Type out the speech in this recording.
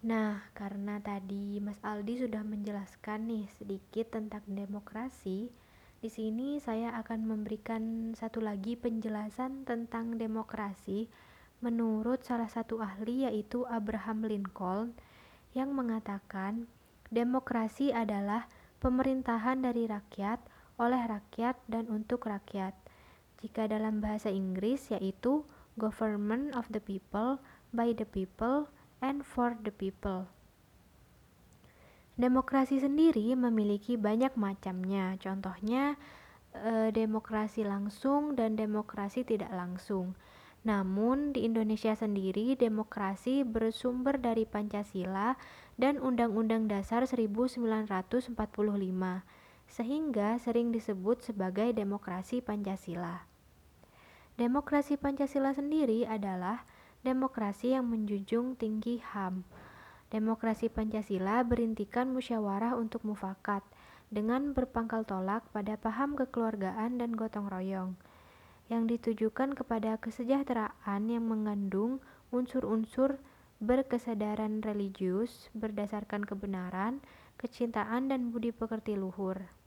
Nah, karena tadi Mas Aldi sudah menjelaskan nih sedikit tentang demokrasi, di sini saya akan memberikan satu lagi penjelasan tentang demokrasi menurut salah satu ahli yaitu Abraham Lincoln yang mengatakan demokrasi adalah pemerintahan dari rakyat, oleh rakyat, dan untuk rakyat. Jika dalam bahasa Inggris yaitu government of the people, by the people, and for the people. Demokrasi sendiri memiliki banyak macamnya. Contohnya eh, demokrasi langsung dan demokrasi tidak langsung. Namun di Indonesia sendiri demokrasi bersumber dari Pancasila dan Undang-Undang Dasar 1945 sehingga sering disebut sebagai demokrasi Pancasila. Demokrasi Pancasila sendiri adalah demokrasi yang menjunjung tinggi HAM. Demokrasi Pancasila berintikan musyawarah untuk mufakat dengan berpangkal tolak pada paham kekeluargaan dan gotong royong yang ditujukan kepada kesejahteraan yang mengandung unsur-unsur berkesadaran religius berdasarkan kebenaran, kecintaan dan budi pekerti luhur.